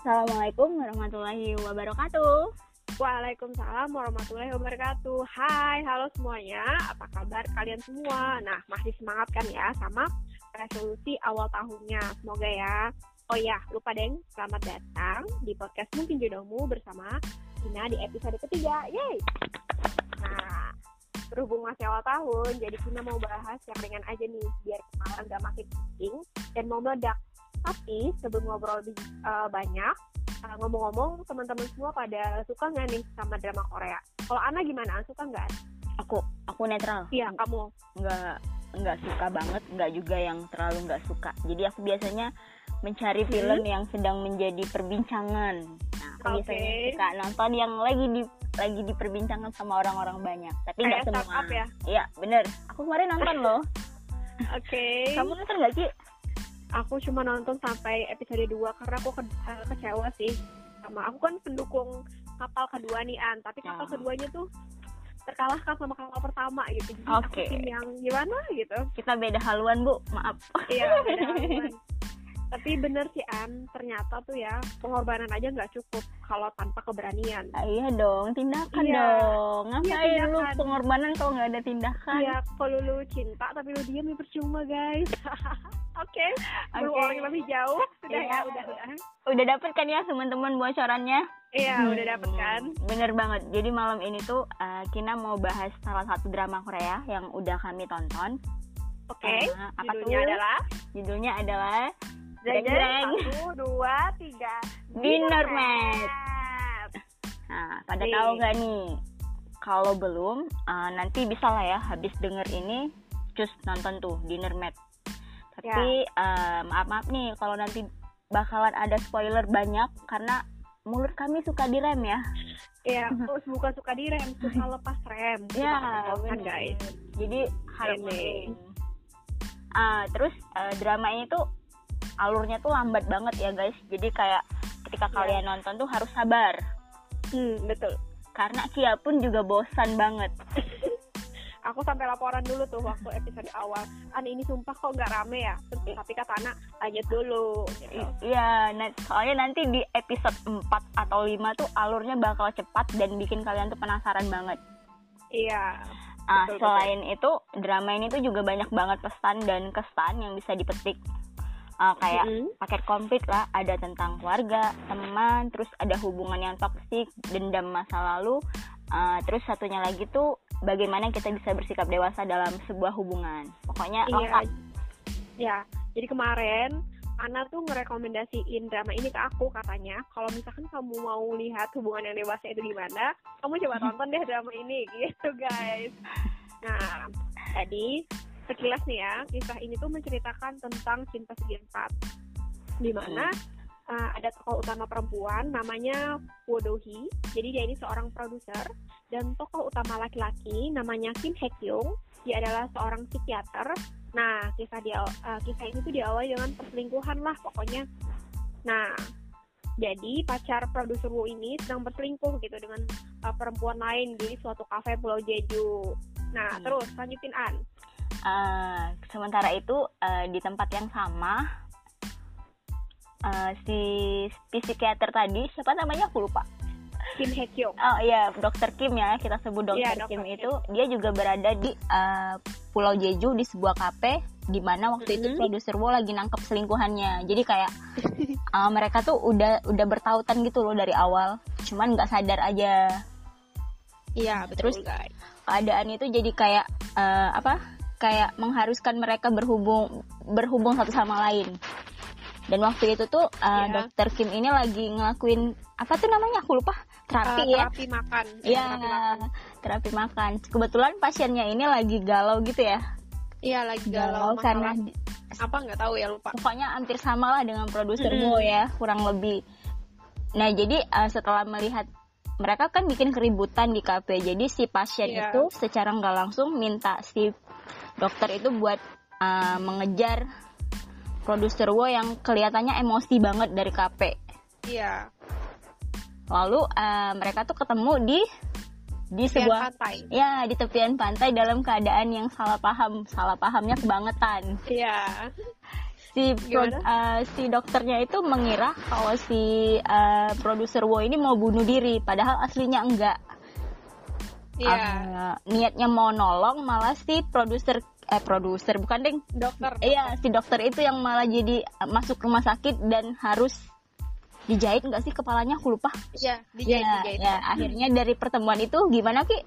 Assalamualaikum warahmatullahi wabarakatuh. Waalaikumsalam warahmatullahi wabarakatuh. Hai, halo semuanya. Apa kabar kalian semua? Nah, masih semangat kan ya sama resolusi awal tahunnya. Semoga ya. Oh ya, lupa deng, selamat datang di podcast Mungkin Jodohmu bersama Ina di episode ketiga. Yeay! Nah, berhubung masih awal tahun, jadi kita mau bahas yang ringan aja nih, biar kemarin gak makin pusing dan mau meledak. Tapi sebelum ngobrol lebih uh, banyak, uh, ngomong-ngomong teman-teman semua pada suka nggak nih sama drama Korea? Kalau Ana gimana? Suka nggak? Aku aku netral. Iya, kamu? Nggak nggak suka banget, nggak juga yang terlalu nggak suka. Jadi aku biasanya mencari hmm. film yang sedang menjadi perbincangan. Nah, aku okay. biasanya suka nonton yang lagi di lagi diperbincangkan sama orang-orang banyak. Tapi nggak semua. ya? Iya, bener. Aku kemarin nonton loh. Oke. Okay. Kamu nonton nggak sih? Aku cuma nonton sampai episode 2 karena aku ke uh, kecewa sih. Sama aku kan pendukung kapal kedua nih An. Tapi kapal oh. keduanya tuh terkalahkan sama kapal pertama gitu. Jadi okay. aku tim yang gimana gitu. Kita beda haluan bu. Maaf. Iya beda haluan tapi bener sih An ternyata tuh ya pengorbanan aja nggak cukup kalau tanpa keberanian ah, iya dong tindakan iya. dong iya, ngapain iya, lu pengorbanan kalau nggak ada tindakan iya kalau lu cinta tapi lu diam ya percuma guys oke okay. okay. orang lebih jauh sudah yeah. ya udah udah udah dapet kan ya teman-teman bocorannya Iya, hmm, udah dapet kan? Bener banget. Jadi malam ini tuh uh, Kina mau bahas salah satu drama Korea yang udah kami tonton. Oke. Okay. Uh, apa judulnya tuh? adalah? Judulnya adalah Jeng jeng. Satu, dua, tiga. Dinner mat. Nah, pada nih. tahu gak nih? Kalau belum, uh, nanti bisa lah ya habis denger ini, cus nonton tuh Dinner Mat. Tapi ya. uh, maaf maaf nih kalau nanti bakalan ada spoiler banyak karena mulut kami suka direm ya. Iya, terus bukan suka direm, suka lepas rem. Iya, kan guys. Jadi harus. Uh, terus uh, drama ini tuh alurnya tuh lambat banget ya guys. Jadi kayak ketika yeah. kalian nonton tuh harus sabar. Hmm betul. Karena Kia pun juga bosan banget. Aku sampai laporan dulu tuh waktu episode awal. An ini sumpah kok nggak rame ya? Tapi kata anak lanjut dulu. Gitu. iya nah, soalnya nanti di episode 4 atau 5 tuh alurnya bakal cepat dan bikin kalian tuh penasaran banget. Iya. Ah, selain itu drama ini tuh juga banyak banget pesan dan kesan yang bisa dipetik uh, kayak mm -hmm. paket komplit lah. Ada tentang keluarga teman terus ada hubungan yang toksik dendam masa lalu. Uh, terus satunya lagi tuh bagaimana kita bisa bersikap dewasa dalam sebuah hubungan. Pokoknya iya. lengkap. ya jadi kemarin Ana tuh ngerekomendasiin drama ini ke aku katanya. Kalau misalkan kamu mau lihat hubungan yang dewasa itu gimana kamu coba tonton deh drama ini gitu guys. Nah tadi sekilas nih ya kisah ini tuh menceritakan tentang cinta segi empat di mana hmm. uh, ada tokoh utama perempuan namanya Wodohi jadi dia ini seorang produser dan tokoh utama laki-laki namanya Kim Hye Kyung dia adalah seorang psikiater nah kisah dia uh, kisah ini tuh diawali dengan perselingkuhan lah pokoknya nah jadi pacar produser Wu ini sedang berselingkuh gitu dengan uh, perempuan lain di suatu kafe Pulau Jeju. Nah, hmm. terus lanjutin An. Uh, sementara itu uh, di tempat yang sama uh, si psikiater tadi siapa namanya aku lupa Kim Hye Kyung. Oh iya, Dokter Kim ya, kita sebut Dokter ya, Kim, Kim itu dia juga berada di uh, Pulau Jeju di sebuah kafe di mana waktu mm -hmm. itu produser Wo lagi nangkep selingkuhannya. Jadi kayak uh, mereka tuh udah udah bertautan gitu loh dari awal, cuman nggak sadar aja. Iya, betul Terus guys. keadaan itu jadi kayak uh, apa? Kayak mengharuskan mereka berhubung berhubung satu sama lain. Dan waktu itu tuh uh, yeah. dokter Kim ini lagi ngelakuin apa tuh namanya? Aku lupa. Terapi uh, ya. terapi makan. Ya terapi makan. terapi makan. Kebetulan pasiennya ini lagi galau gitu ya. Iya lagi galau, galau. Karena apa? Nggak tahu ya lupa. Pokoknya hampir sama lah dengan produsermu mm -hmm. ya kurang lebih. Nah jadi uh, setelah melihat mereka kan bikin keributan di kafe. Jadi si pasien yeah. itu secara nggak langsung minta si dokter itu buat uh, mengejar produser Wo yang kelihatannya emosi banget dari KP. Iya. Lalu uh, mereka tuh ketemu di di sebuah pantai. ya di tepian pantai dalam keadaan yang salah paham salah pahamnya kebangetan iya si pro, uh, si dokternya itu mengira kalau si uh, produser Wo ini mau bunuh diri padahal aslinya enggak Iya. Uh, niatnya mau nolong malah si produser eh produser bukan deng? Dokter iya si dokter itu yang malah jadi masuk rumah sakit dan harus dijahit enggak sih kepalanya? Aku lupa. Iya dijahit ya, dijahit. ya akhirnya dari pertemuan itu gimana ki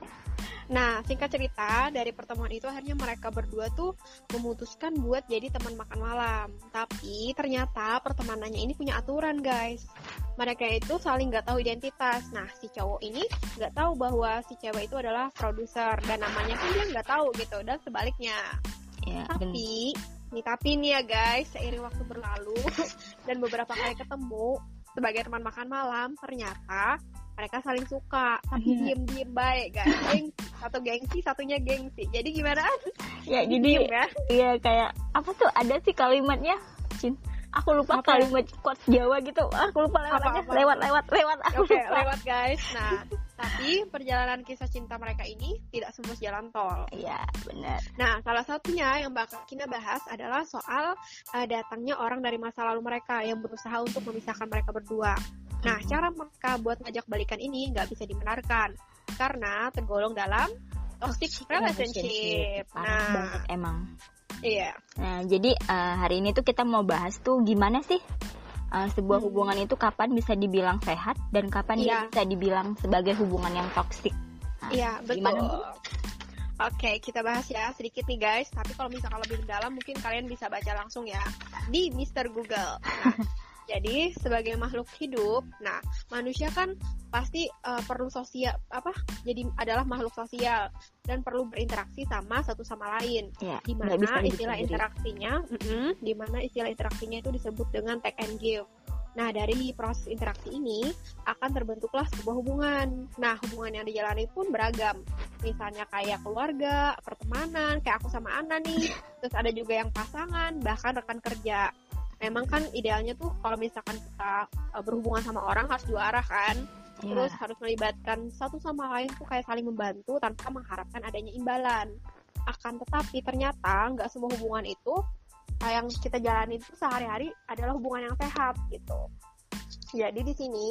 Nah, singkat cerita, dari pertemuan itu akhirnya mereka berdua tuh memutuskan buat jadi teman makan malam. Tapi ternyata pertemanannya ini punya aturan, guys. Mereka itu saling nggak tahu identitas. Nah, si cowok ini nggak tahu bahwa si cewek itu adalah produser dan namanya pun dia nggak tahu gitu. Dan sebaliknya. Ya, tapi, nih tapi nih ya guys, seiring waktu berlalu dan beberapa kali ketemu sebagai teman makan malam, ternyata mereka saling suka tapi yeah. diem diem baik guys geng satu gengsi satunya gengsi. Jadi gimana? Ya jadi diem, ya. iya kayak apa tuh ada sih kalimatnya? Cin aku lupa apa? kalimat quotes Jawa gitu. Aku lupa lewat apa, apa, lewat lewat lewat aku oke okay, lewat guys. Nah tapi perjalanan kisah cinta mereka ini tidak semua jalan tol. Iya benar. Nah salah satunya yang bakal kita bahas adalah soal uh, datangnya orang dari masa lalu mereka yang berusaha untuk memisahkan mereka berdua Nah, cara mereka buat ngajak balikan ini nggak bisa dibenarkan karena tergolong dalam toxic relationship. Parah nah, banget emang. Iya. Nah, jadi uh, hari ini tuh kita mau bahas tuh gimana sih uh, sebuah hmm. hubungan itu kapan bisa dibilang sehat dan kapan dia bisa dibilang sebagai hubungan yang toksik. Nah, iya, betul. Gimana? Oke, kita bahas ya sedikit nih guys. Tapi kalau misalkan lebih dalam mungkin kalian bisa baca langsung ya di Mister Google. Jadi sebagai makhluk hidup, nah manusia kan pasti uh, perlu sosial apa? Jadi adalah makhluk sosial dan perlu berinteraksi sama satu sama lain. Ya, di mana istilah interaksinya, mm -hmm, di mana istilah interaksinya itu disebut dengan take and give. Nah, dari proses interaksi ini akan terbentuklah sebuah hubungan. Nah, hubungan yang dijalani pun beragam. Misalnya kayak keluarga, pertemanan, kayak aku sama Ana nih. Terus ada juga yang pasangan, bahkan rekan kerja memang kan idealnya tuh kalau misalkan kita uh, berhubungan sama orang harus dua arah kan. Yeah. terus harus melibatkan satu sama lain tuh kayak saling membantu tanpa mengharapkan adanya imbalan. Akan tetapi ternyata nggak semua hubungan itu yang kita jalani itu sehari-hari adalah hubungan yang sehat gitu. Jadi di sini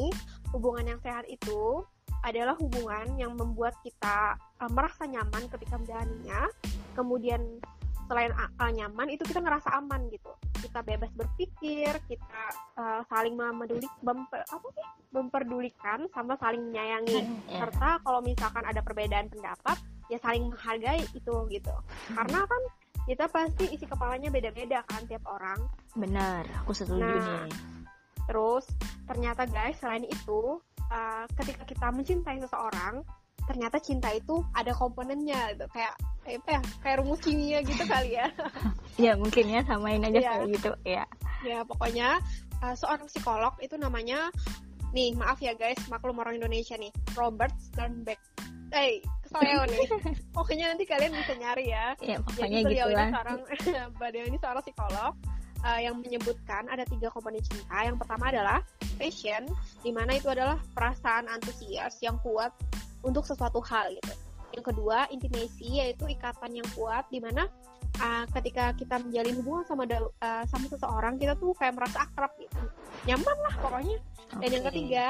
hubungan yang sehat itu adalah hubungan yang membuat kita uh, merasa nyaman ketika menjalaninya. Kemudian selain uh, nyaman itu kita ngerasa aman gitu. Kita bebas berpikir kita uh, saling memeduli bemper, apa sih? Memperdulikan sama saling menyayangi. Yeah. serta kalau misalkan ada perbedaan pendapat ya saling menghargai itu gitu. Karena kan kita pasti isi kepalanya beda-beda kan tiap orang. Benar aku setuju nah, nih. terus ternyata guys selain itu uh, ketika kita mencintai seseorang ternyata cinta itu ada komponennya gitu. Kayak apa ya kayak rumus kimia gitu kali ya. Ya mungkin ya samain aja ya. kayak gitu ya. Ya pokoknya uh, seorang psikolog itu namanya nih maaf ya guys maklum orang Indonesia nih Robert Sternbeck eh saya nih. Pokoknya nanti kalian bisa nyari ya, ya jadi beliau gitu ini seorang beliau ini seorang psikolog uh, yang menyebutkan ada tiga komponen cinta. Yang pertama adalah passion, di mana itu adalah perasaan antusias yang kuat untuk sesuatu hal gitu. Yang kedua, intimacy yaitu ikatan yang kuat di mana uh, ketika kita menjalin hubungan sama uh, sama seseorang kita tuh kayak merasa akrab gitu. Nyaman lah pokoknya. Dan yang ketiga,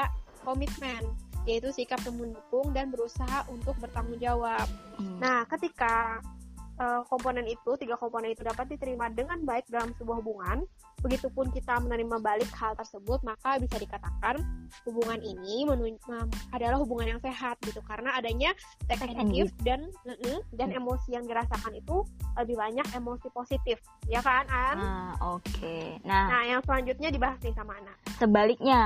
komitmen yaitu sikap mendukung dan berusaha untuk bertanggung jawab. Hmm. Nah, ketika uh, komponen itu, tiga komponen itu dapat diterima dengan baik dalam sebuah hubungan, begitupun kita menerima balik hal tersebut, maka bisa dikatakan hubungan ini adalah hubungan yang sehat gitu karena adanya take give dan dan hmm. emosi yang dirasakan itu lebih banyak emosi positif, ya kan An? Ah, oke. Okay. Nah, nah yang selanjutnya dibahas nih sama Ana. Sebaliknya,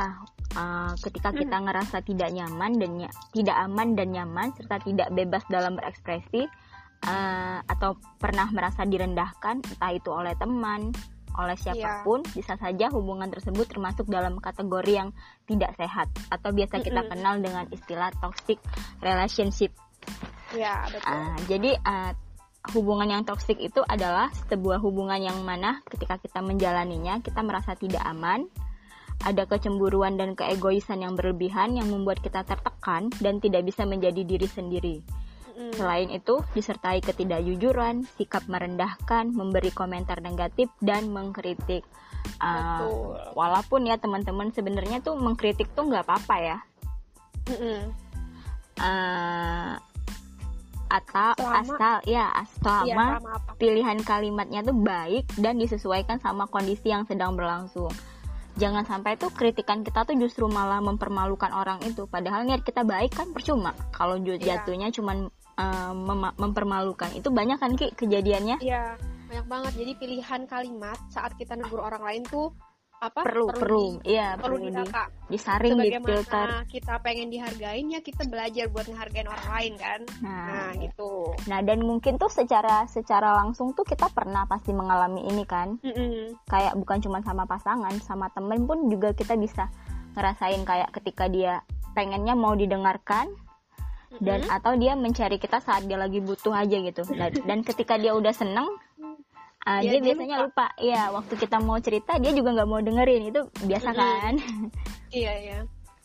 uh, ketika kita hmm. ngerasa tidak nyaman dan tidak aman dan nyaman serta tidak bebas dalam berekspresi, uh, atau pernah merasa direndahkan entah itu oleh teman oleh iya. siapa pun yeah. bisa saja hubungan tersebut termasuk dalam kategori yang tidak sehat atau biasa kita mm -hmm. kenal dengan istilah toxic relationship. Ya, betul. Uh, jadi uh, hubungan yang toxic itu adalah sebuah hubungan yang mana ketika kita menjalaninya kita merasa tidak aman, ada kecemburuan dan keegoisan yang berlebihan yang membuat kita tertekan dan tidak bisa menjadi diri sendiri Mm-mm. Selain itu, disertai ketidakjujuran, sikap merendahkan, memberi komentar negatif dan mengkritik. Uh, walaupun ya teman-teman sebenarnya tuh mengkritik tuh nggak apa-apa ya. Uh, atau selama, asal ya selama iya, pilihan kalimatnya tuh baik dan disesuaikan sama kondisi yang sedang berlangsung jangan sampai tuh kritikan kita tuh justru malah mempermalukan orang itu padahal niat kita baik kan percuma kalau iya. jatuhnya yeah. cuman uh, mem mempermalukan. Itu banyak kan ki kejadiannya? Iya banyak banget. Jadi pilihan kalimat saat kita negur orang lain tuh apa perlu perlu iya perlu, perlu di, disaring di filter kita pengen dihargain ya kita belajar buat ngehargain orang lain kan? Nah, nah gitu. Nah dan mungkin tuh secara secara langsung tuh kita pernah pasti mengalami ini kan? Mm -mm. kayak bukan cuma sama pasangan sama temen pun juga kita bisa ngerasain kayak ketika dia pengennya mau didengarkan mm -hmm. dan atau dia mencari kita saat dia lagi butuh aja gitu. Dan, dan ketika dia udah seneng uh, dia, dia biasanya lupa. lupa. Ya waktu kita mau cerita dia juga nggak mau dengerin. Itu biasa kan? Iya iya.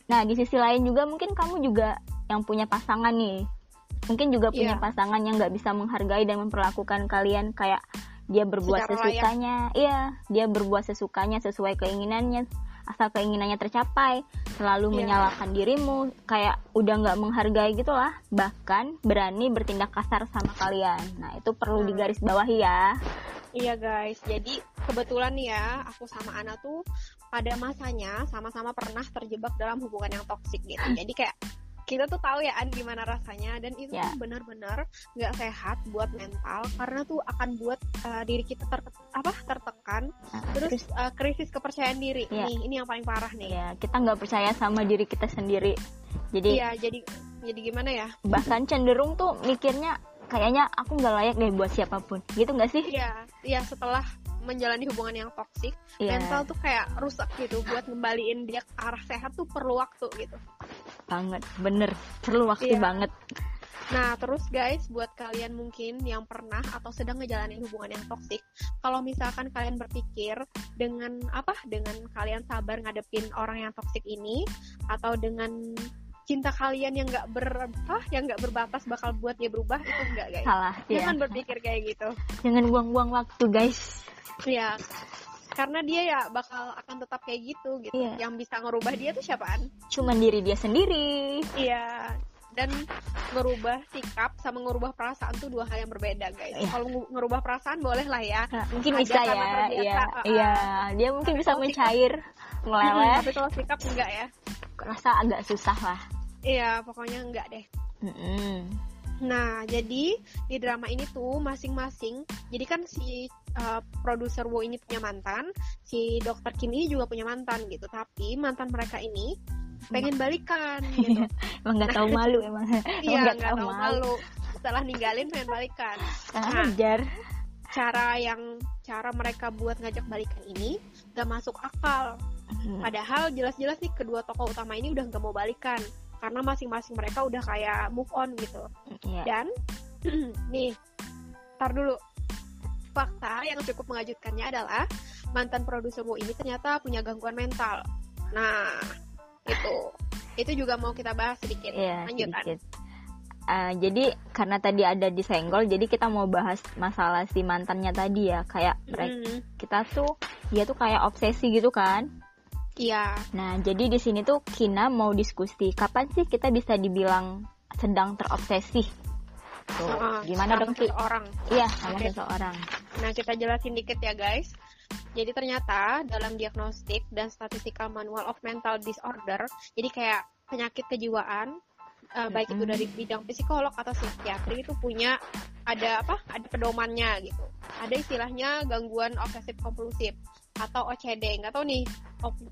Nah di sisi lain juga mungkin kamu juga yang punya pasangan nih. Mungkin juga punya yeah. pasangan yang nggak bisa menghargai dan memperlakukan kalian kayak dia berbuat Secara sesukanya. Layak. iya dia berbuat sesukanya sesuai keinginannya asal keinginannya tercapai selalu yeah. menyalahkan dirimu kayak udah nggak menghargai gitulah bahkan berani bertindak kasar sama kalian nah itu perlu hmm. digarisbawahi ya Iya guys, jadi kebetulan ya, aku sama Ana tuh pada masanya sama-sama pernah terjebak dalam hubungan yang toksik gitu. Jadi kayak kita tuh tahu ya An gimana rasanya. Dan itu yeah. benar-benar nggak sehat buat mental karena tuh akan buat uh, diri kita ter apa tertekan. Uh, terus uh, krisis kepercayaan diri. Yeah. nih ini yang paling parah nih. Yeah, kita nggak percaya sama diri kita sendiri. Jadi iya jadi jadi gimana ya? bahkan cenderung tuh mikirnya kayaknya aku nggak layak deh buat siapa pun. Gitu nggak sih? Iya iya setelah menjalani hubungan yang toksik yeah. mental tuh kayak rusak gitu buat ngembaliin dia ke arah sehat tuh perlu waktu gitu banget bener perlu waktu yeah. banget Nah, terus guys, buat kalian mungkin yang pernah atau sedang ngejalanin hubungan yang toksik, kalau misalkan kalian berpikir dengan apa? Dengan kalian sabar ngadepin orang yang toksik ini atau dengan cinta kalian yang nggak ber ah, yang nggak berbatas bakal buat dia berubah itu enggak guys salah jangan ya. berpikir kayak gitu jangan buang-buang waktu guys ya karena dia ya bakal akan tetap kayak gitu gitu yeah. yang bisa ngerubah dia tuh siapaan cuman diri dia sendiri iya dan ngerubah sikap sama ngerubah perasaan tuh dua hal yang berbeda guys. Yeah. Kalau ngerubah perasaan boleh lah ya. Nah, mungkin bisa ya. Iya. Iya, dia mungkin bisa mencair, meleleh. Tapi kalau sikap enggak ya. Rasa agak susah lah. Iya, pokoknya enggak deh. Mm -hmm. Nah, jadi di drama ini tuh masing-masing, jadi kan si uh, produser Wo ini punya mantan, si dokter Kim ini juga punya mantan gitu. Tapi mantan mereka ini pengen balikan gitu. emang nggak tahu malu emang. Iya, nggak tahu malu. Setelah ninggalin pengen balikan. Nah, ajar. Cara yang cara mereka buat ngajak balikan ini gak masuk akal. Padahal jelas-jelas nih kedua tokoh utama ini udah gak mau balikan karena masing-masing mereka udah kayak move on gitu. Yeah. dan nih tar dulu. Fakta yang cukup mengejutkannya adalah mantan produsermu ini ternyata punya gangguan mental. Nah itu. Itu juga mau kita bahas sedikit. Yeah, lanjut sedikit. Uh, jadi karena tadi ada disenggol jadi kita mau bahas masalah si mantannya tadi ya. Kayak mm. kita tuh dia tuh kayak obsesi gitu kan Iya. Nah, jadi di sini tuh Kina mau diskusi kapan sih kita bisa dibilang sedang terobsesi? Tuh, uh, gimana dong Ki? Orang. Iya, sama okay. seseorang. Nah, kita jelasin dikit ya, guys. Jadi ternyata dalam diagnostik dan statistika manual of mental disorder, jadi kayak penyakit kejiwaan uh, baik itu dari bidang psikolog atau psikiatri itu punya ada apa? Ada pedomannya gitu. Ada istilahnya gangguan obsesif kompulsif atau OCD nggak tahu nih.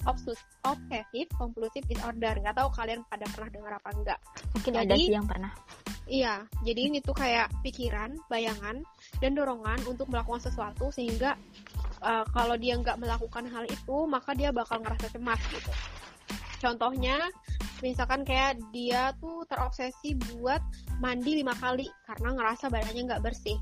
Obsus obsesif kompulsif disorder nggak tahu kalian pada pernah dengar apa enggak. Mungkin jadi, ada sih yang pernah. iya jadi ini tuh kayak pikiran bayangan dan dorongan untuk melakukan sesuatu sehingga uh, kalau dia nggak melakukan hal itu maka dia bakal ngerasa cemas gitu. Contohnya misalkan kayak dia tuh terobsesi buat mandi lima kali karena ngerasa badannya nggak bersih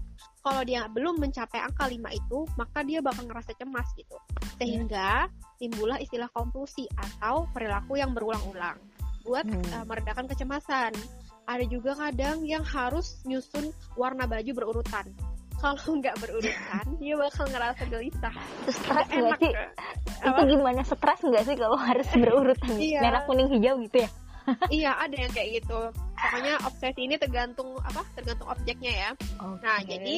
kalau dia belum mencapai angka 5 itu, maka dia bakal ngerasa cemas gitu. Sehingga timbullah istilah kompulsi atau perilaku yang berulang-ulang buat hmm. uh, meredakan kecemasan. ada juga kadang yang harus nyusun warna baju berurutan kalau nggak berurutan dia bakal ngerasa gelisah. Stres nggak sih? itu gimana? Stres nggak sih kalau harus berurutan iya. merah kuning hijau gitu ya? Iya ada yang kayak gitu. Pokoknya obsesi ini tergantung apa? Tergantung objeknya ya. Okay. nah jadi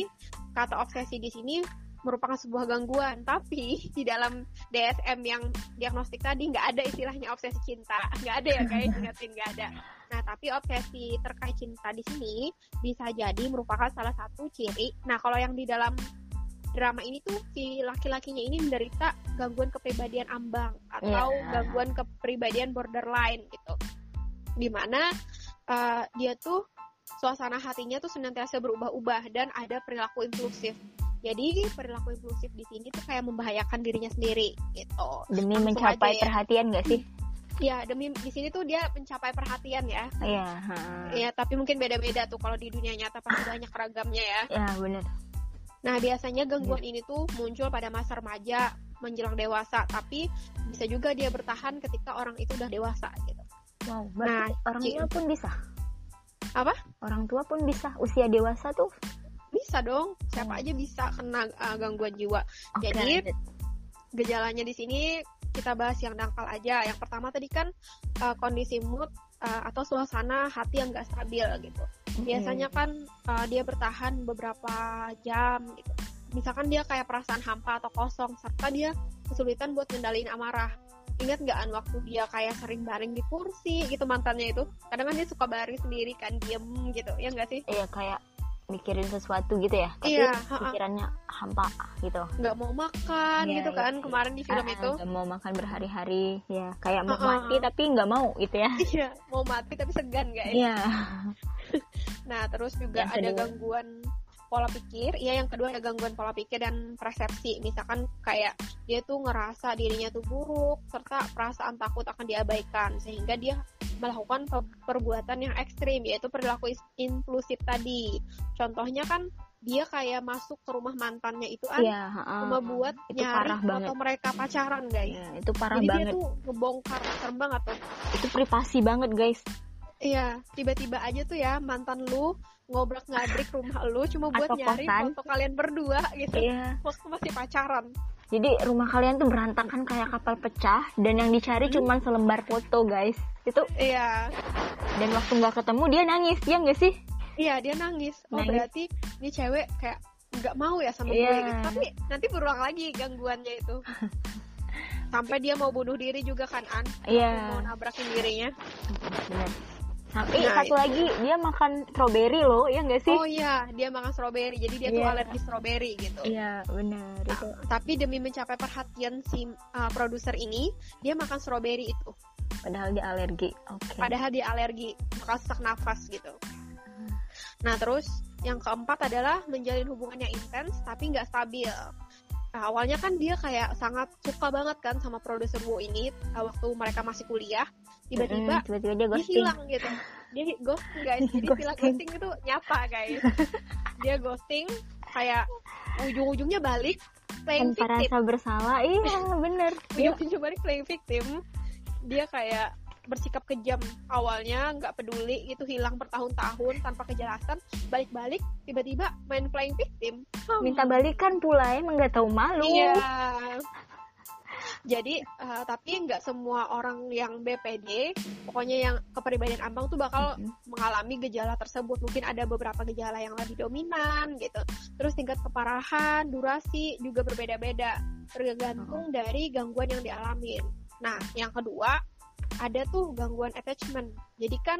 kata obsesi di sini merupakan sebuah gangguan. Tapi di dalam DSM yang diagnostik tadi nggak ada istilahnya obsesi cinta. Nggak ada ya guys. Ingetin nggak ada. Nah tapi obsesi terkait cinta di sini bisa jadi merupakan salah satu ciri. Nah kalau yang di dalam drama ini tuh si laki-lakinya ini menderita gangguan kepribadian ambang atau yeah. gangguan kepribadian borderline gitu. Di mana uh, dia tuh suasana hatinya tuh senantiasa berubah-ubah dan ada perilaku impulsif jadi perilaku impulsif di sini tuh kayak membahayakan dirinya sendiri gitu. Demi Langsung mencapai ya. perhatian gak sih? Ya demi di sini tuh dia mencapai perhatian ya. Iya. Iya, tapi mungkin beda-beda tuh kalau di dunia nyata pasti banyak ragamnya ya. Iya, benar. Nah, biasanya gangguan ini tuh muncul pada masa remaja menjelang dewasa, tapi bisa juga dia bertahan ketika orang itu udah dewasa gitu. Wow, nah, orang tua pun bisa. Apa? Orang tua pun bisa usia dewasa tuh bisa dong siapa aja bisa kena uh, gangguan jiwa. Okay. jadi gejalanya di sini kita bahas yang dangkal aja. Yang pertama tadi kan uh, kondisi mood uh, atau suasana hati yang gak stabil gitu. Biasanya kan uh, dia bertahan beberapa jam gitu. Misalkan dia kayak perasaan hampa atau kosong serta dia kesulitan buat ngendaliin amarah. Ingat nggak an waktu dia kayak sering baring di kursi gitu mantannya itu? Kadang kan dia suka baring sendiri kan diem gitu ya nggak sih? Iya kayak mikirin sesuatu gitu ya tapi iya, pikirannya hampa gitu. Nggak mau makan ya, gitu kan ya, kemarin di film uh, itu. nggak mau makan berhari-hari ya kayak mau uh, uh. mati tapi nggak mau gitu ya. Iya mau mati tapi segan guys iya. Nah terus juga ada gangguan pola pikir, iya yang kedua ada gangguan pola pikir dan persepsi. Misalkan kayak dia tuh ngerasa dirinya tuh buruk serta perasaan takut akan diabaikan sehingga dia melakukan perbuatan yang ekstrim yaitu perilaku impulsif tadi. Contohnya kan dia kayak masuk ke rumah mantannya itu kan ya, uh, buat itu nyari atau mereka pacaran guys. Ya, itu parah Jadi banget. dia tuh ngebongkar serem banget tuh. Itu privasi banget guys. Iya, tiba-tiba aja tuh ya mantan lu ngobrak ngabrik rumah lu cuma buat Atau nyari kosan. foto kalian berdua gitu. Iya. Waktu masih pacaran. Jadi rumah kalian tuh berantakan kayak kapal pecah dan yang dicari hmm. cuma selembar foto, guys. Itu Iya. Dan waktu nggak ketemu dia nangis, ya nggak sih? Iya, dia nangis. Oh, nangis. berarti ini cewek kayak nggak mau ya sama yeah. gue gitu. Tapi nanti berulang lagi gangguannya itu. Sampai dia mau bunuh diri juga kan, An? Iya. Yeah. Mau nabrakin dirinya. Benar. Tapi nah, satu lagi dia makan strawberry loh, ya nggak sih? Oh iya, dia makan strawberry. Jadi dia yeah. tuh iya. alergi strawberry gitu. Iya, yeah, benar nah, itu. Tapi demi mencapai perhatian si uh, produser ini, dia makan strawberry itu. Padahal dia alergi. Oke. Okay. Padahal dia alergi, bakal sesak nafas gitu. Nah, terus yang keempat adalah menjalin hubungan yang intens tapi nggak stabil. Nah, awalnya kan dia kayak sangat suka banget kan sama produser Wu ini uh, waktu mereka masih kuliah. Tiba-tiba mm, tiba-tiba dia, dia hilang gitu. Dia ghosting guys. Jadi ghosting. ghosting itu nyapa guys. Dia ghosting kayak ujung-ujungnya balik playing Tanpa victim. rasa bersalah. Iya bener. Ujung-ujungnya balik playing victim. Dia kayak bersikap kejam. Awalnya nggak peduli itu hilang bertahun-tahun tanpa kejelasan. Balik-balik tiba-tiba main playing victim. Hmm. minta balikan pula emang nggak tahu malu. Iya. Jadi uh, tapi nggak semua orang yang BPD pokoknya yang kepribadian ambang tuh bakal mm-hmm. mengalami gejala tersebut. Mungkin ada beberapa gejala yang lebih dominan gitu. Terus tingkat keparahan durasi juga berbeda-beda tergantung oh. dari gangguan yang dialami. Nah yang kedua ada tuh gangguan attachment jadi kan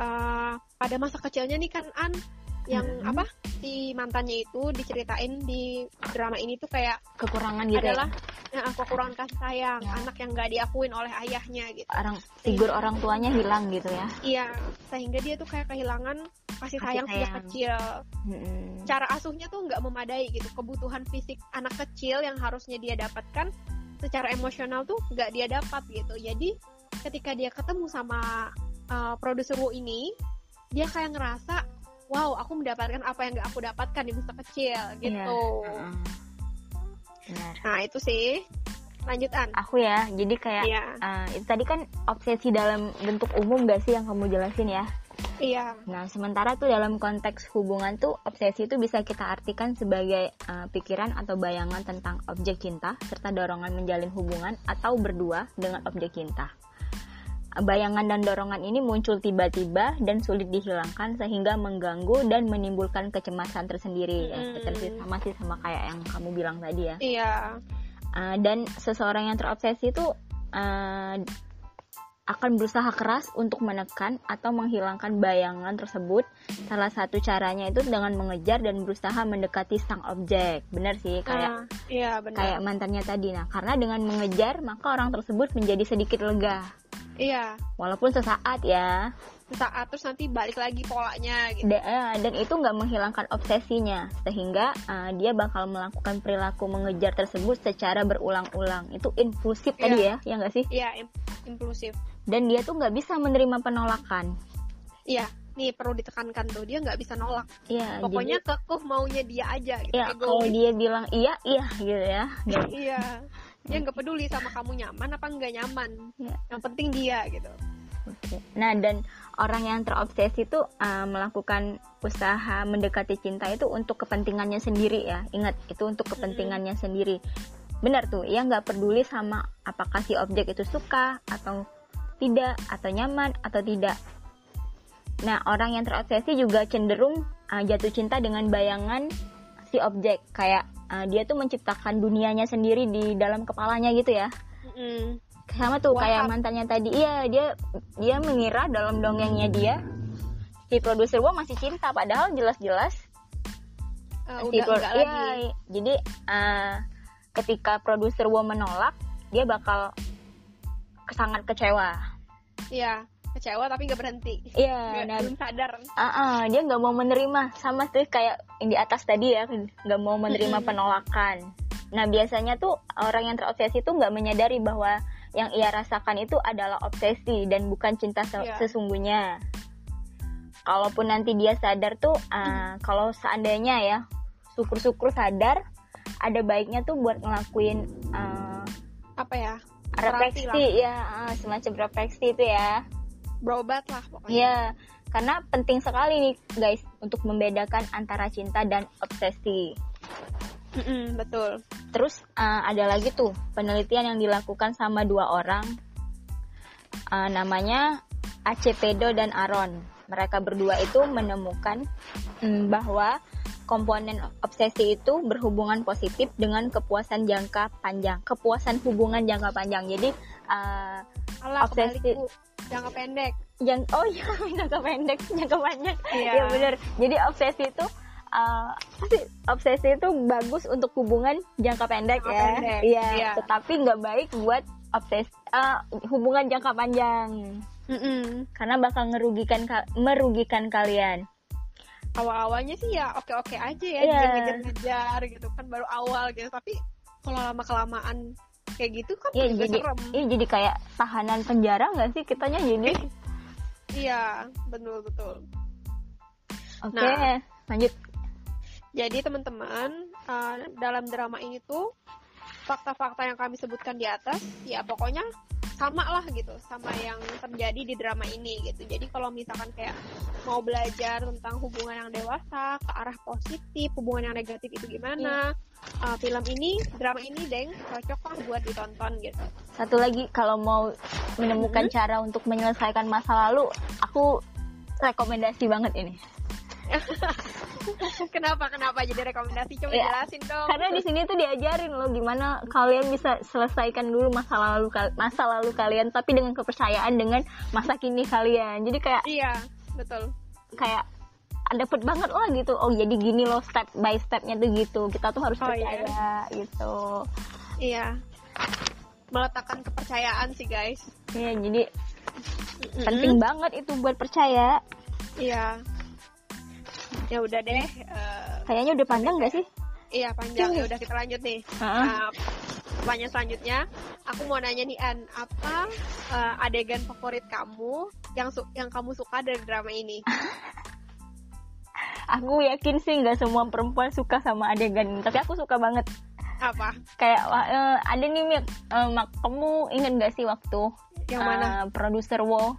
uh, pada masa kecilnya nih kan an yang hmm. apa si mantannya itu diceritain di drama ini tuh kayak kekurangan gitu adalah ya? ya, kekurangan kasih sayang ya. anak yang gak diakuin oleh ayahnya gitu orang figur orang tuanya hilang gitu ya iya sehingga dia tuh kayak kehilangan kasih, kasih sayang, sejak kecil hmm. cara asuhnya tuh nggak memadai gitu kebutuhan fisik anak kecil yang harusnya dia dapatkan secara emosional tuh nggak dia dapat gitu jadi ketika dia ketemu sama uh, produser Wu ini dia kayak ngerasa wow aku mendapatkan apa yang gak aku dapatkan di masa kecil iya, gitu yeah. nah itu sih lanjutan aku ya jadi kayak yeah. uh, itu tadi kan obsesi dalam bentuk umum gak sih yang kamu jelasin ya Iya. Nah, sementara tuh dalam konteks hubungan tuh obsesi itu bisa kita artikan sebagai uh, pikiran atau bayangan tentang objek cinta serta dorongan menjalin hubungan atau berdua dengan objek cinta. Bayangan dan dorongan ini muncul tiba-tiba dan sulit dihilangkan sehingga mengganggu dan menimbulkan kecemasan tersendiri. Mm. Ya, sama sih sama kayak yang kamu bilang tadi ya. Iya. Uh, dan seseorang yang terobsesi itu uh, akan berusaha keras untuk menekan atau menghilangkan bayangan tersebut. Salah satu caranya itu dengan mengejar dan berusaha mendekati sang objek. Benar sih, kayak Ah, iya benar. kayak mantannya tadi. Nah, karena dengan mengejar maka orang tersebut menjadi sedikit lega. Iya. Walaupun sesaat ya. Saat terus nanti balik lagi polanya gitu. Da- eh, dan itu nggak menghilangkan obsesinya sehingga uh, dia bakal melakukan perilaku mengejar tersebut secara berulang-ulang. Itu impulsif Iya. tadi ya, ya nggak sih? Iya, im- impulsif. Dan dia tuh nggak bisa menerima penolakan. Iya. Nih perlu ditekankan tuh dia nggak bisa nolak. Iya, Pokoknya kekuh maunya dia aja gitu. ya kalau dia bilang iya iya gitu ya Iya. Dia nggak peduli sama kamu nyaman apa nggak nyaman. Iya. Yang penting dia gitu. oke. nah dan orang yang terobsesi itu uh, melakukan usaha mendekati cinta itu untuk kepentingannya sendiri ya ingat itu untuk kepentingannya sendiri benar tuh ia nggak peduli sama apakah si objek itu suka atau tidak atau nyaman atau tidak nah orang yang terobsesi juga cenderung uh, jatuh cinta dengan bayangan si objek kayak uh, dia tuh menciptakan dunianya sendiri di dalam kepalanya gitu ya Mm-mm. sama tuh Wahab. kayak mantannya tadi iya dia dia mengira dalam dongengnya dia si produser gua masih cinta padahal jelas-jelas Eh, si udah pro- enggak iya, lagi. jadi eh, ketika produser gua menolak dia bakal sangat kecewa Iya. Kecewa tapi nggak berhenti. iya Nggak- nah belum sadar. ah, ah, dia nggak mau menerima sama tuh kayak yang di atas tadi ya nggak mau menerima Mm-mm. penolakan nah biasanya tuh orang yang terobsesi tuh nggak menyadari bahwa yang ia rasakan itu adalah obsesi dan bukan cinta se- Iya. sesungguhnya kalaupun nanti dia sadar tuh ah, kalau seandainya ya syukur-syukur sadar ada baiknya tuh buat ngelakuin ah, Apa ya? refleksi ya semacam refleksi itu ya Berobat lah pokoknya. Iya, karena penting sekali nih guys untuk membedakan antara cinta dan obsesi. Mm-mm, betul. Terus uh, ada lagi tuh penelitian yang dilakukan sama dua orang, Uh, namanya Acepedo dan Aaron. Mereka berdua itu menemukan mm, bahwa komponen obsesi itu berhubungan positif dengan kepuasan jangka panjang, kepuasan hubungan jangka panjang. Jadi uh, Alah, Obsesi. Jangka pendek. yang oh iya jangka pendek, jangka panjang. Iya. Iya benar. Jadi obsesi itu uh, obsesi itu bagus untuk hubungan jangka pendek Jangka ya. pendek, Iya. iya. Tetapi nggak baik buat obsesi uh, hubungan jangka panjang Mm-mm. karena bakal merugikan ka- merugikan kalian. Awal-awalnya sih ya oke-oke aja ya. Iya. Dia ngejar-ngejar gitu kan baru awal gitu. Tapi kalau lama-kelamaan kayak gitu kan Iya juga jadi serem. iya jadi kayak tahanan penjara nggak sih kitanya jadi. Iya, betul-betul. Oke, Nah. lanjut. Jadi teman-teman uh, dalam drama ini tuh fakta-fakta yang kami sebutkan di atas ya pokoknya sama lah gitu sama yang terjadi di drama ini gitu. Jadi kalau misalkan kayak mau belajar tentang hubungan yang dewasa ke arah positif, hubungan yang negatif itu gimana, uh, film ini, drama ini, deng cocok lah buat ditonton gitu. Satu lagi kalau mau menemukan Mm-hmm. cara untuk menyelesaikan masa lalu, aku rekomendasi banget ini. kenapa kenapa jadi rekomendasi coba Iya. jelasin dong. Karena di sini tuh diajarin loh gimana kalian bisa selesaikan dulu masa lalu masa lalu kalian tapi dengan kepercayaan dengan masa kini kalian. Jadi kayak Iya, betul. kayak dapet banget lah gitu. Oh, jadi gini loh step by stepnya tuh gitu. Kita tuh harus Oh, percaya gitu. Iya. Meletakkan kepercayaan sih guys. Iya, jadi penting banget itu buat percaya. Iya. Ya udah deh. eh, Kayaknya udah panjang gak sih? iya panjang. Ya udah kita lanjut nih. Nah, pertanyaan selanjutnya, aku mau nanya nih An, apa eh, adegan favorit kamu yang su- yang kamu suka dari drama ini? Aku yakin sih nggak semua perempuan suka sama adegan ini, tapi aku suka banget. Apa? Kayak eh, ada nih Mik, Mak, kamu inget gak sih waktu Yang mana? eh, produser Wo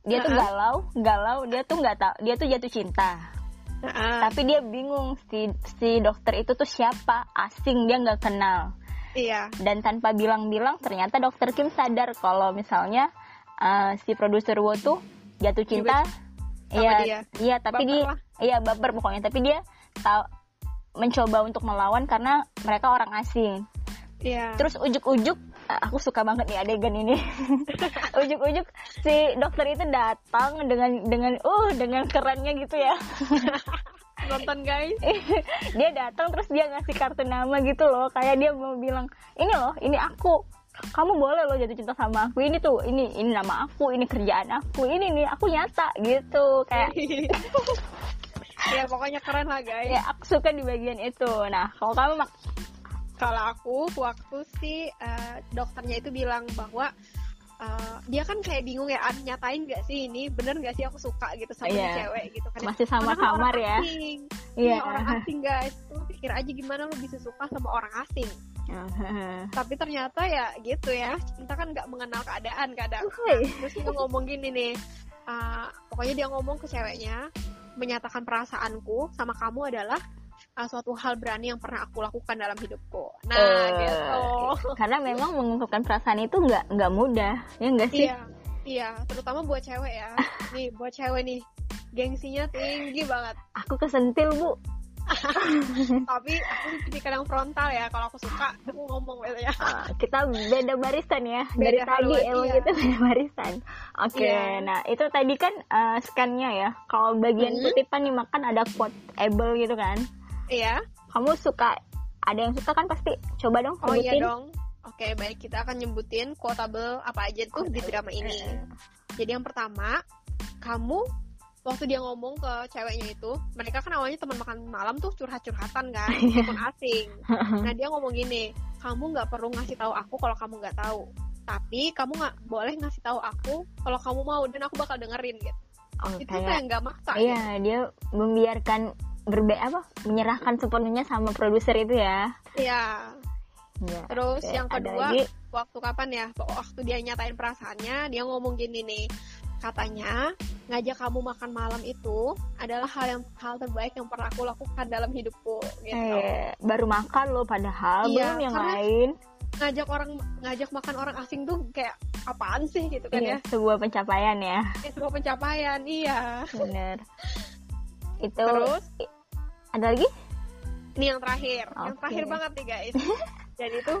dia tuh Uh-uh. galau galau dia tuh nggak tahu dia tuh jatuh cinta Tapi dia bingung si si dokter itu tuh siapa asing dia nggak kenal. Iya. Dan tanpa bilang-bilang ternyata dokter Kim sadar kalau misalnya eh, si produser Wo tuh jatuh cinta. iya iya tapi Baper dia lah. iya baper pokoknya. Tapi dia tahu mencoba untuk melawan karena mereka orang asing. Iya. Terus ujuk-ujuk aku suka banget nih adegan ini. Ujuk-ujuk si dokter itu datang dengan dengan uh dengan kerennya gitu ya. Nonton guys. Dia datang terus dia ngasih kartu nama gitu loh. Kayak dia mau bilang ini loh ini aku. Kamu boleh loh jatuh cinta sama aku. Ini tuh ini ini nama aku ini kerjaan aku. Ini nih aku nyata gitu. Kayak ya pokoknya keren lah guys. Ya aku suka di bagian itu. Nah kalau kamu mak kalau aku waktu si eh, dokternya itu bilang bahwa eh, dia kan kayak bingung ya "Ah, nyatain gak sih ini bener gak sih aku suka gitu sama Iya. si cewek gitu kan masih sama Karena kamar orang ya asing. Iya. Iya, orang asing guys lu pikir aja gimana lu bisa suka sama orang asing tapi ternyata ya gitu ya kita kan nggak mengenal keadaan kadang Woi. terus dia ngomong gini nih uh, pokoknya dia ngomong ke ceweknya menyatakan perasaanku sama kamu adalah uh, suatu hal berani yang pernah aku lakukan dalam hidupku. Nah Eh, gitu. karena memang mengungkapkan perasaan itu nggak nggak mudah ya nggak sih? Iya iya. Terutama buat cewek ya. Nih buat cewek nih gengsinya tinggi banget. Aku kesentil bu. Tapi aku tipikal yang frontal ya. Kalau aku suka aku ngomong gitu ya Ah, kita beda barisan ya. Beda dari tadi emang iya. kita beda barisan. Oke Iya. nah itu tadi kan uh, scan-nya ya. Kalau bagian Mhm. kutipan nih makan ada quoteable gitu kan iya kamu suka ada yang suka kan pasti coba dong Oh iya sebutin. dong. Oke, baik kita akan nyebutin quotable apa aja tuh di drama ini. Jadi yang pertama, kamu waktu dia ngomong ke ceweknya itu, mereka kan awalnya teman makan malam tuh curhat-curhatan kan, meskipun asing. Nah dia ngomong gini, kamu nggak perlu ngasih tahu aku kalau kamu nggak tahu. Tapi kamu nggak boleh ngasih tahu aku kalau kamu mau dan aku bakal dengerin gitu. oh, Itu kayak kayak nggak maksa. gitu. iya dia membiarkan berbe apa menyerahkan sepenuhnya sama produser itu ya. Iya. Iya. Terus Oke, yang kedua, lagi? waktu kapan ya? Waktu dia nyatain perasaannya dia ngomong gini nih. Katanya ngajak kamu makan malam itu adalah hal yang hal terbaik yang pernah aku lakukan dalam hidupku gitu. Eh, baru makan loh padahal Iya, belum yang lain. ngajak orang ngajak makan orang asing tuh kayak apaan sih gitu kan Iya, ya? sebuah pencapaian ya. Kayak sebuah pencapaian iya. Bener itu terus? Ada lagi? Ini yang terakhir. Yang Oke. terakhir banget nih guys. Jadi itu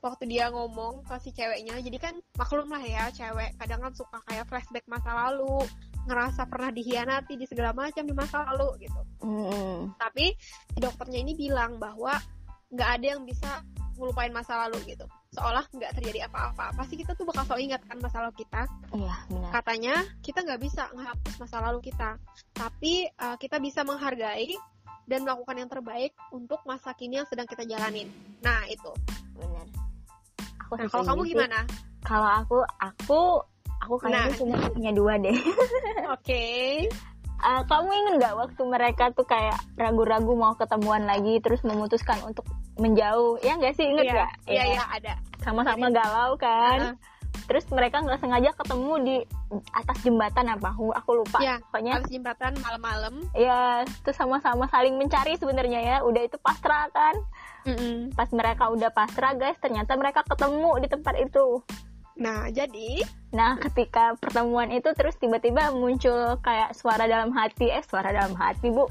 waktu dia ngomong ke si ceweknya jadi kan maklum lah ya cewek kadang kan suka kayak flashback masa lalu ngerasa pernah dihianati di segala macam di masa lalu gitu. Hmm, tapi si dokternya ini bilang bahwa nggak ada yang bisa ngelupain masa lalu gitu. Seolah nggak terjadi apa-apa. Pasti kita tuh bakal selalu ingat kan masa lalu kita. Iya benar. Katanya kita nggak bisa menghapus masa lalu kita. Tapi uh, kita bisa menghargai dan melakukan yang terbaik untuk masa kini yang sedang kita jalanin. Nah itu. Benar. Aku nah kalau kamu sih. gimana? Kalau aku aku aku kayaknya Nah. cuma punya dua deh. Oke Eh, kamu ingat nggak waktu mereka tuh kayak ragu-ragu mau ketemuan lagi terus memutuskan untuk menjauh? Ya nggak sih? Inget iya nggak? iya iya. ada. Sama-sama galau kan? Ah. terus mereka nggak sengaja ketemu di atas jembatan apa? Aku lupa. Iya, pokoknya habis jembatan malam-malam. Ya terus sama-sama saling mencari sebenarnya ya. Udah itu pasrah kan? Mm-mm. pas mereka udah pasrah guys ternyata mereka ketemu di tempat itu nah jadi nah ketika pertemuan itu terus tiba-tiba muncul kayak suara dalam hati. Eh suara dalam hati bu.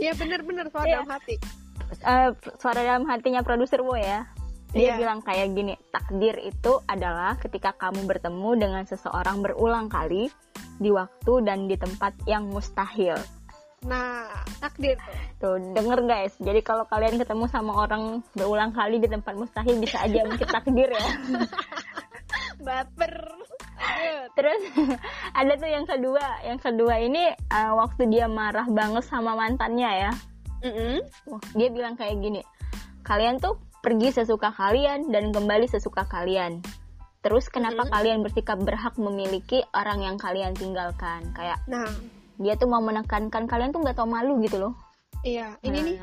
Iya bener-bener suara Iya. dalam hati. Eh, suara dalam hatinya produser bu ya. Dia Iya. bilang kayak gini takdir itu adalah ketika kamu bertemu dengan seseorang berulang kali di waktu dan di tempat yang mustahil. Nah takdir tuh. Tuh denger guys. Jadi kalau kalian ketemu sama orang berulang kali di tempat mustahil bisa aja mungkin takdir ya baper. Terus ada tuh yang kedua. Yang kedua ini eh, waktu dia marah banget sama mantannya ya. Wah, dia bilang kayak gini kalian tuh pergi sesuka kalian dan kembali sesuka kalian. Terus kenapa Mhm. kalian bersikap berhak memiliki orang yang kalian tinggalkan? Kayak nah. dia tuh mau menekankan kalian tuh nggak tau malu gitu loh Iya, ini nih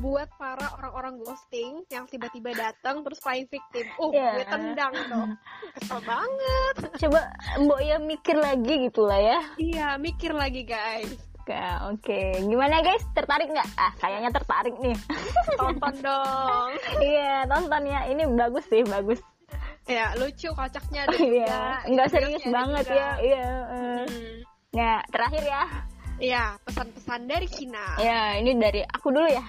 buat para orang-orang ghosting yang tiba-tiba datang terus playing victim. Uh, Iya. gue tendang dong. Kesel banget. Coba Mbok ya mikir lagi gitu lah ya. Iya, mikir lagi guys. Oke, oke. Gimana guys? Tertarik nggak? Ah, kayaknya tertarik nih. Tonton dong. Iya, tonton ya. Ini bagus sih, bagus. Ya, lucu kocaknya. Iya, nggak serius banget juga. ya. Iya. eh. Hmm. Nah, terakhir ya. Iya, pesan-pesan dari Kina. Ya, ini dari aku dulu ya.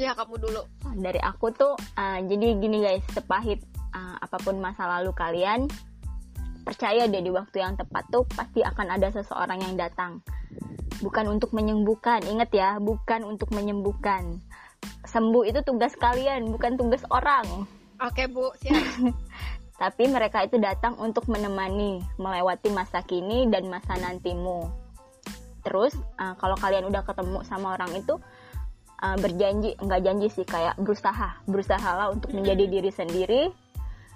Ya, kamu dulu. Dari aku tuh, eh, jadi gini guys, sepahit eh, apa pun masa lalu kalian, percaya deh di waktu yang tepat tuh pasti akan ada seseorang yang datang. Bukan untuk menyembuhkan, ingat ya, bukan untuk menyembuhkan. Sembuh itu tugas kalian, bukan tugas orang. Oke, Bu. Siap. Tapi mereka itu datang untuk menemani, melewati masa kini dan masa nantimu. Terus uh, kalau kalian udah ketemu sama orang itu uh, berjanji, nggak janji sih kayak berusaha, berusahalah untuk menjadi diri sendiri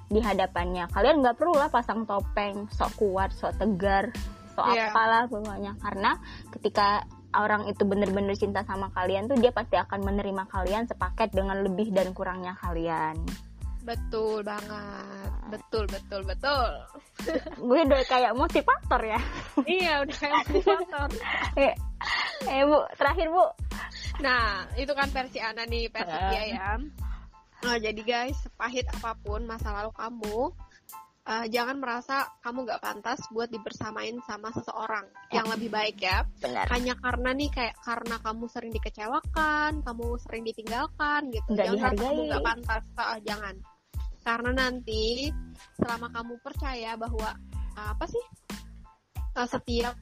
di hadapannya. Kalian nggak perlu lah pasang topeng, sok kuat, sok tegar, sok Iya. apalah pokoknya. Karena ketika orang itu bener-bener cinta sama kalian tuh dia pasti akan menerima kalian sepaket dengan lebih dan kurangnya kalian. Betul banget. Betul, betul, betul. gue udah kayak motivator ya iya, udah kayak motivator. eh, eh bu terakhir bu Nah, itu kan versi Ana nih, versi Ah. dia ya. Nah, jadi guys, sepahit apa pun masa lalu kamu, eh, jangan merasa kamu gak pantas buat dibersamain sama seseorang yang lebih baik ya. benar Hanya karena nih kayak karena kamu sering dikecewakan, kamu sering ditinggalkan gitu. Nggak jangan merasa kamu dihargai. gak pantas, Ah, jangan. Karena nanti selama kamu percaya bahwa ah, apa sih eh, setiap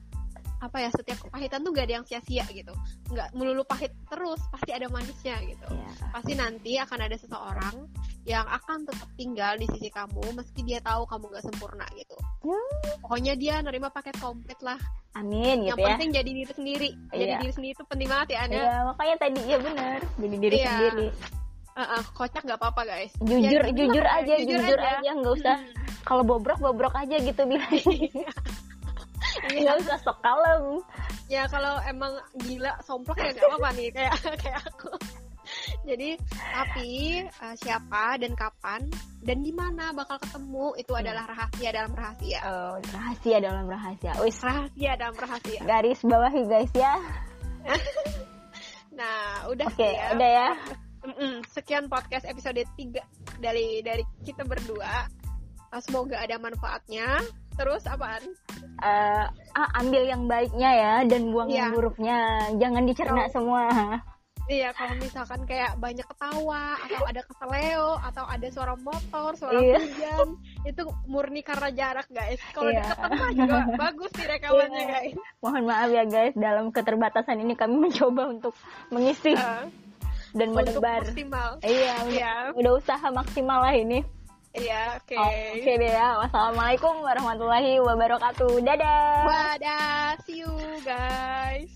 apa ya setiap kepahitan tuh gak ada yang sia-sia gitu. Nggak melulu pahit terus pasti ada manisnya gitu. Ya. pasti nanti akan ada seseorang yang akan tetap tinggal di sisi kamu meski dia tahu kamu gak sempurna gitu. Ya. pokoknya dia nerima paket komplit lah. Amin yang gitu ya. penting jadi diri sendiri. Jadi Iya. diri sendiri itu penting banget ya Anda Iya, makanya tadi ya benar jadi diri Iya. sendiri Eh, kocak nggak apa-apa guys. Jujur Ya, jujur lah, aja jujur, aja. nggak usah. Hmm. kalau bobrok bobrok aja gitu bilang Iya. nggak usah sok kalem. Ya kalau emang gila somplok ya nggak apa-apa nih kayak kayak aku. Jadi tapi eh, siapa dan kapan dan di mana bakal ketemu itu adalah rahasia dalam rahasia. Oh, rahasia dalam rahasia. Wis rahasia dalam rahasia. Garis bawahi guys ya. Nah udah oke sih ya. udah ya Mm-mm. sekian podcast episode 3 dari dari kita berdua Eh, semoga ada manfaatnya terus apaan ah, ambil yang baiknya ya dan buang yang Iya. buruknya jangan dicerna Oh. semua Iya, kalau misalkan kayak banyak ketawa atau ada keseleo atau ada suara motor, suara Iya. hujan, itu murni karena jarak, guys. Kalau Iya. deketan mah juga bagus sih rekamannya, Iya. guys. mohon maaf ya guys dalam keterbatasan ini kami mencoba untuk mengisi Eh, dan untuk menebar maksimal. iya udah, Iya. udah usaha maksimal lah ini Iya, oke. Oh, oke deh ya wassalamualaikum warahmatullahi wabarakatuh dadah Wadah, see you guys.